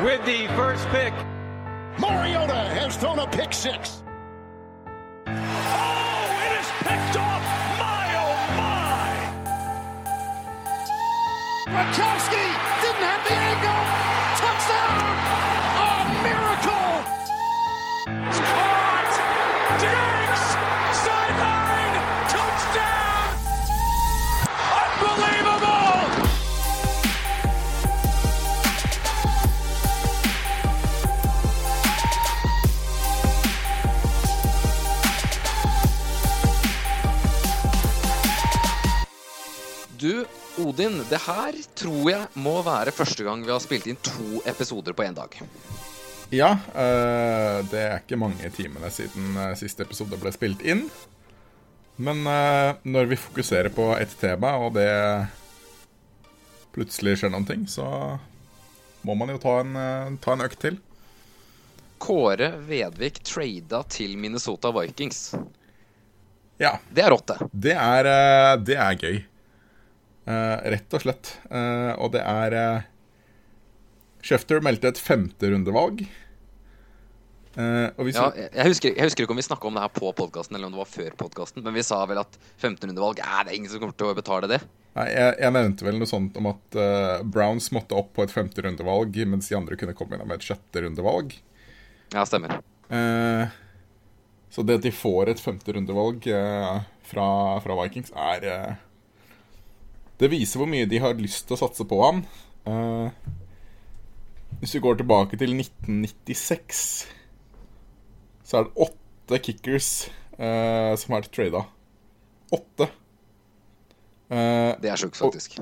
with the first pick. Mariota has thrown a pick six. Oh, it is picked off! My, oh, my! Gronkowski Du, Odin, det her tror jeg må være første gang vi har spilt inn to episoder på én dag. Ja, Øh, det er ikke mange timene siden øh, siste episode ble spilt inn. Men øh, når vi fokuserer på ett tema, og det plutselig skjer noen ting, så må man jo ta en, ta en økt til. Kåre Vedvik trada til Minnesota Vikings. Ja, Det er rått, det. det er, det er gøy. Eh, rett og slett. Eh, og det er uh, Schefter meldte et femterundevalg. Uh, og vi Ja, jeg, husker, jeg husker ikke om vi snakka om det her på podkasten eller om det var før podkasten, men vi sa vel at 1500-valg er det ingen som kommer til å betale det. Nei, jeg, jeg nevnte vel noe sånt om at uh, Browns måtte opp på et femte rundevalg, mens de andre kunne komme inn med et sjette rundevalg. Ja, stemmer. Uh, så det at de får et femterundevalg uh, fra, fra Vikings, er eh, Det viser hvor mye de har lyst til å satse på han. Uh, hvis vi går tilbake til 1996, så er det åtte kickers uh, som har vært trada. Åtte. Uh, Det er sjukt, faktisk.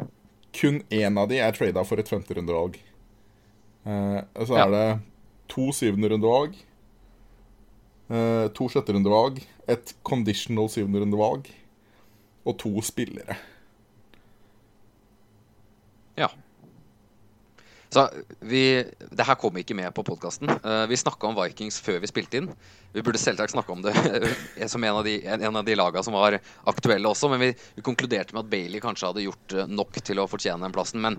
kun én av de er trada for et femterundevalg. Uh, så så Ja. er det to syvenderundevalg, uh, to sjetterundevalg, et conditional syvenderundevalg og to spillere. Ja. Så vi Det her kom ikke med på podkasten. vi snakka om Vikings før vi spilte inn. Vi burde selvsagt snakke om det som en av de, en, de laga som var aktuelle også, men vi, vi konkluderte med at Bailey kanskje hadde gjort eh, nok til å fortjene den plassen. Men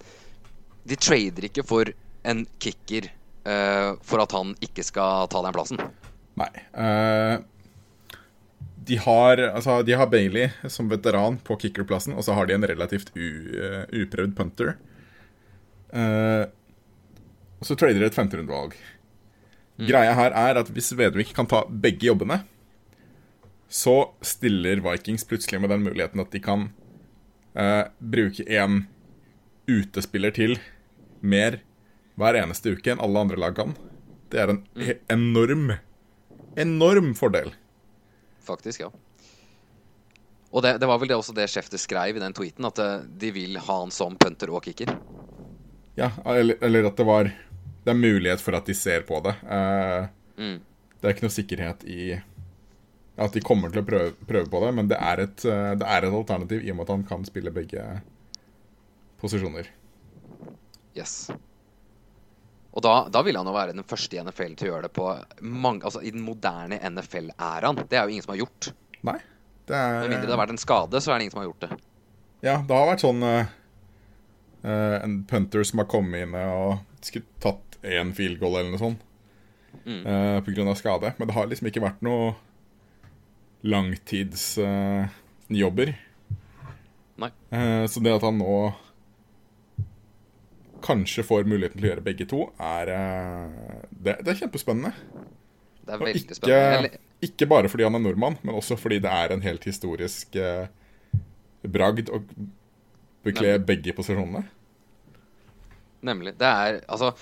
de trader ikke for en kicker uh, for at han ikke skal ta den plassen. Nei. Uh... de, har, altså, de har Bailey som veteran på kickerplassen, og så har de en relativt u, uh, uprøvd punter. Eh, og så trader de et femterundevalg. Greia her er at hvis Vedvik kan ta begge jobbene, så stiller Vikings plutselig med den muligheten at de kan eh, bruke en utespiller til mer hver eneste uke enn alle andre lag kan. Det er en he- enorm, enorm fordel. Faktisk, ja. Og det, det var vel det også det Schefter skrev i den tweeten, at eh, de vil ha han som punter og kicker. Ja, eller, eller at det var Det er mulighet for at de ser på det. Eh, Mm. Det er ikke noe sikkerhet i at de kommer til å prøve, prøve på det, men det er, et, eh, det er et alternativ i og med at han kan spille begge posisjoner. Yes. Og da, da vil han jo være den første i NFL til å gjøre det på mange, altså i den moderne NFL-æraen. Det er jo ingen som har gjort. Nei. Det er Med mindre det har vært en skade, så er det ingen som har gjort det. Ja, det har vært sånn uh, En punter som har kommet inn og skulle tatt én field goal eller noe sånt Mm. uh, på grunn av skade. Men det har liksom ikke vært noe langtidsjobber. Nei. Uh, så det at han nå kanskje får muligheten til å gjøre begge to, er eh, det, det er kjempespennende. Det er veldig ikke, spennende. Ikke bare fordi han er nordmann, men også fordi det er en helt historisk eh, bragd å bekle begge posisjonene. nemlig. Det er altså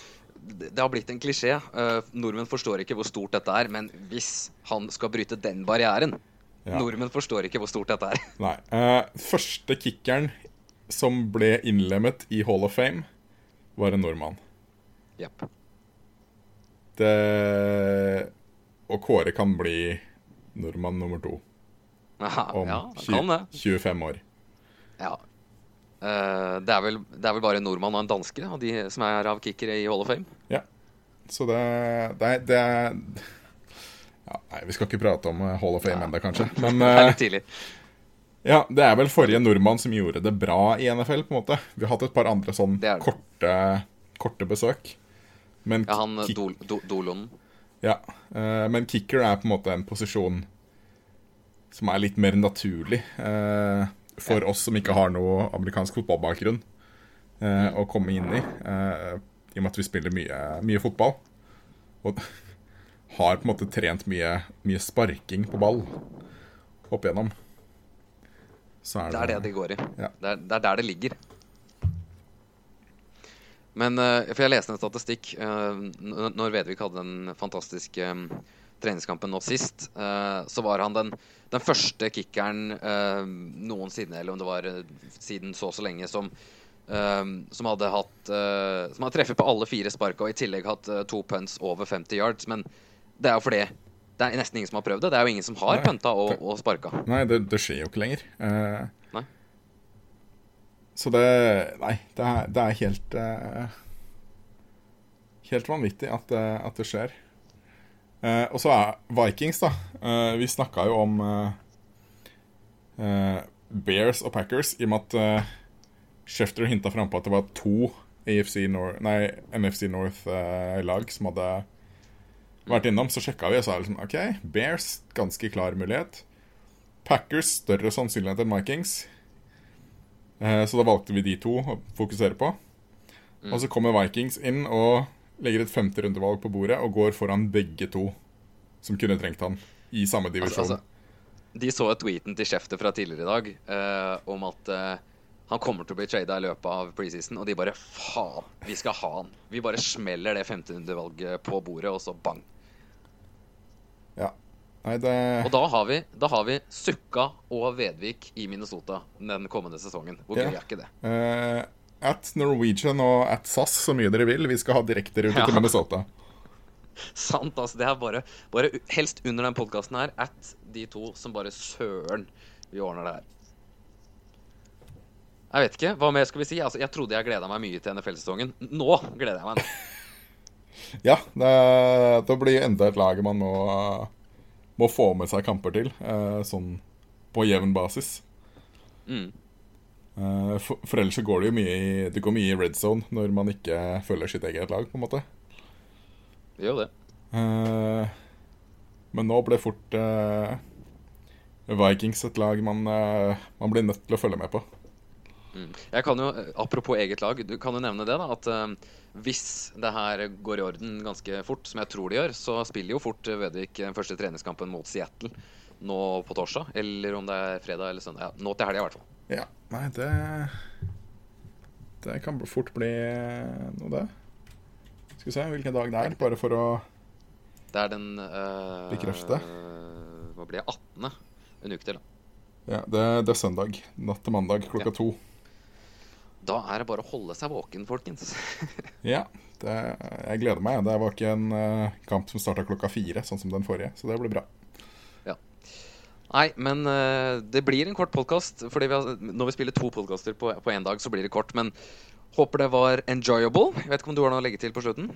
det har blitt en klisjé. Uh, nordmenn forstår ikke hvor stort dette er, men hvis han skal bryte den barrieren Ja. Nordmenn forstår ikke hvor stort dette er. Nei. Uh, første kickeren som ble innlemmet i Hall of Fame, var en nordmann. Yep. Det Og Kåre kan bli nordmann nummer to Aha, om ja, 20, kan det. 25 år. Ja. Eh, det, er vel, det er vel bare en nordmann og en danske av de som er av kickere i Hall of Fame. Ja. Så det, det, det er ja, Nei, vi skal ikke prate om eh, Hall of Fame ennå, kanskje. Men Det er eh, litt tidlig. ja, det er vel forrige nordmann som gjorde det bra i NFL, på en måte. Vi har hatt et par andre sånn Det det. korte, korte besøk. Men, Ja, han kick- Dol, Do, Dolonen. ja, men kicker er på en måte en posisjon som er litt mer naturlig eh, for oss som ikke har noe amerikansk fotballbakgrunn, eh, å komme inn i. eh, I og med at vi spiller mye, mye fotball. Og har på en måte trent mye, mye sparking på ball opp igjennom. Så Det er det det går i. Ja. Det, er, det er der det ligger. Men eh, For jeg leste en statistikk eh, når Vedvik hadde den fantastiske treningskampen nå sist. eh, så var han den, den første kickeren eh, noensinne, eller om det var eh, siden så og så lenge, som som hadde hatt Som hadde treffet på alle fire sparka og i tillegg hatt to punts over 50 yards. Men det er jo fordi det er nesten ingen som har prøvd det. Det er jo ingen som har Nei, punta og, og sparka. Nei, det, det skjer jo ikke lenger. Uh, Nei. Så det Nei, det er, det er helt uh, Helt vanvittig at, at det skjer. Eh, og så er Vikings, da. Eh, vi snakka jo om eh, eh, Bears og Packers i og med at uh, Schefter hinta frampå at det var to AFC North, nei, NFC North-lag som hadde vært innom, så sjekka vi og sa liksom OK, Bears, ganske klar mulighet. Packers, større sannsynlighet enn Vikings. Eh, så da valgte vi de to å fokusere på. Og så kommer Vikings inn og legger et femte rundevalg på bordet og går foran begge to som kunne trengt han i samme divisjon. Altså, altså, de så tweeten til Schefter fra tidligere i dag eh, om at eh, han kommer til å bli trada i løpet av preseason, og de bare faen, vi skal ha han. Vi bare smeller det 1500-valget på bordet, og så bang. ja. Nei, det Og da har vi, da har vi Sukka og Vedvik i Minnesota den kommende sesongen. Hvor gøy Ja. er ikke det? eh, At Norwegian og at SAS, så mye dere vil. Vi skal ha direkterute Ja. til Minnesota. Sant, altså. Det er bare, bare helst under den podkasten her at de to som bare søren vi ordner det her. Jeg vet ikke. Hva mer skal vi si? Altså, jeg trodde jeg gleda meg mye til NFL-sesongen. Nå gleder jeg meg. Ja, det, det blir enda et lag man må, må få med seg kamper til, eh, sånn på jevn basis. Mm. Eh, for, for ellers så går det jo mye i Det går mye i red zone når man ikke følger sitt eget lag, på en måte. Det gjør det. Eh, men nå ble fort eh, Vikings et lag man, man blir nødt til å følge med på. Mm. Jeg kan jo, Apropos eget lag, du kan jo nevne det. da, at uh, Hvis det her går i orden ganske fort, som jeg tror det gjør, så spiller jo fort Vedvik den første treningskampen mot Seattle nå på torsdag. Eller om det er fredag eller søndag. Ja, nå til helga, i hvert fall. Ja, nei, det Det kan fort bli eh, noe, det. Skal vi se hvilken dag det er, bare for å Det er den øh, Bekrefte. Hva blir det? 18. En uke til. da. Ja, det, det er søndag. Natt til mandag klokka Ja. to. Da er det bare å holde seg våken, folkens. Ja, det, jeg gleder meg. Det var ikke en eh, kamp som starta klokka fire, sånn som den forrige, så det blir bra. Nei, men uh, det blir en kort podkast. Når vi spiller to podkaster på én dag, så blir det kort. Men håper det var enjoyable. Jeg vet ikke om du har noe å legge til på slutten?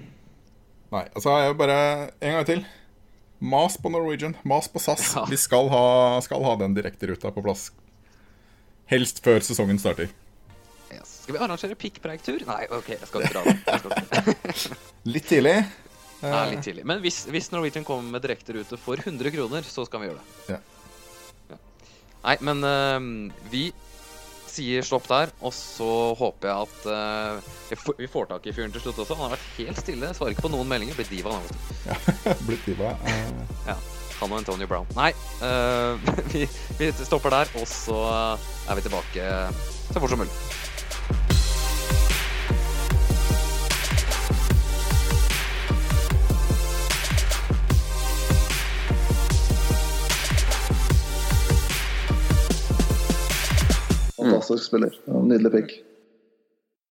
Nei, altså jeg bare En gang til. Mas på Norwegian, mas på SAS. Ja. Vi skal ha, skal ha den direkteruta på plass. Helst før sesongen starter. Yes. Skal vi arrangere pikkpreiktur? Nei, OK, jeg skal ikke dra ikke. Litt tidlig. Det er litt tidlig. Men hvis, hvis Norwegian kommer med direkterute for 100 kroner, så skal vi gjøre det. Ja. Nei, men uh, vi sier stopp der, og så håper jeg at uh, vi får- tak i fyren til slutt også. Han har vært helt stille, svarer ikke på noen meldinger. Blitt diva, han. Ja, blitt diva. Eh, Ja, han og Antonio Brown. Nei, eh, vi, vi stopper der, og så er vi tilbake så fort som mulig. Spiller. Nydelig pick.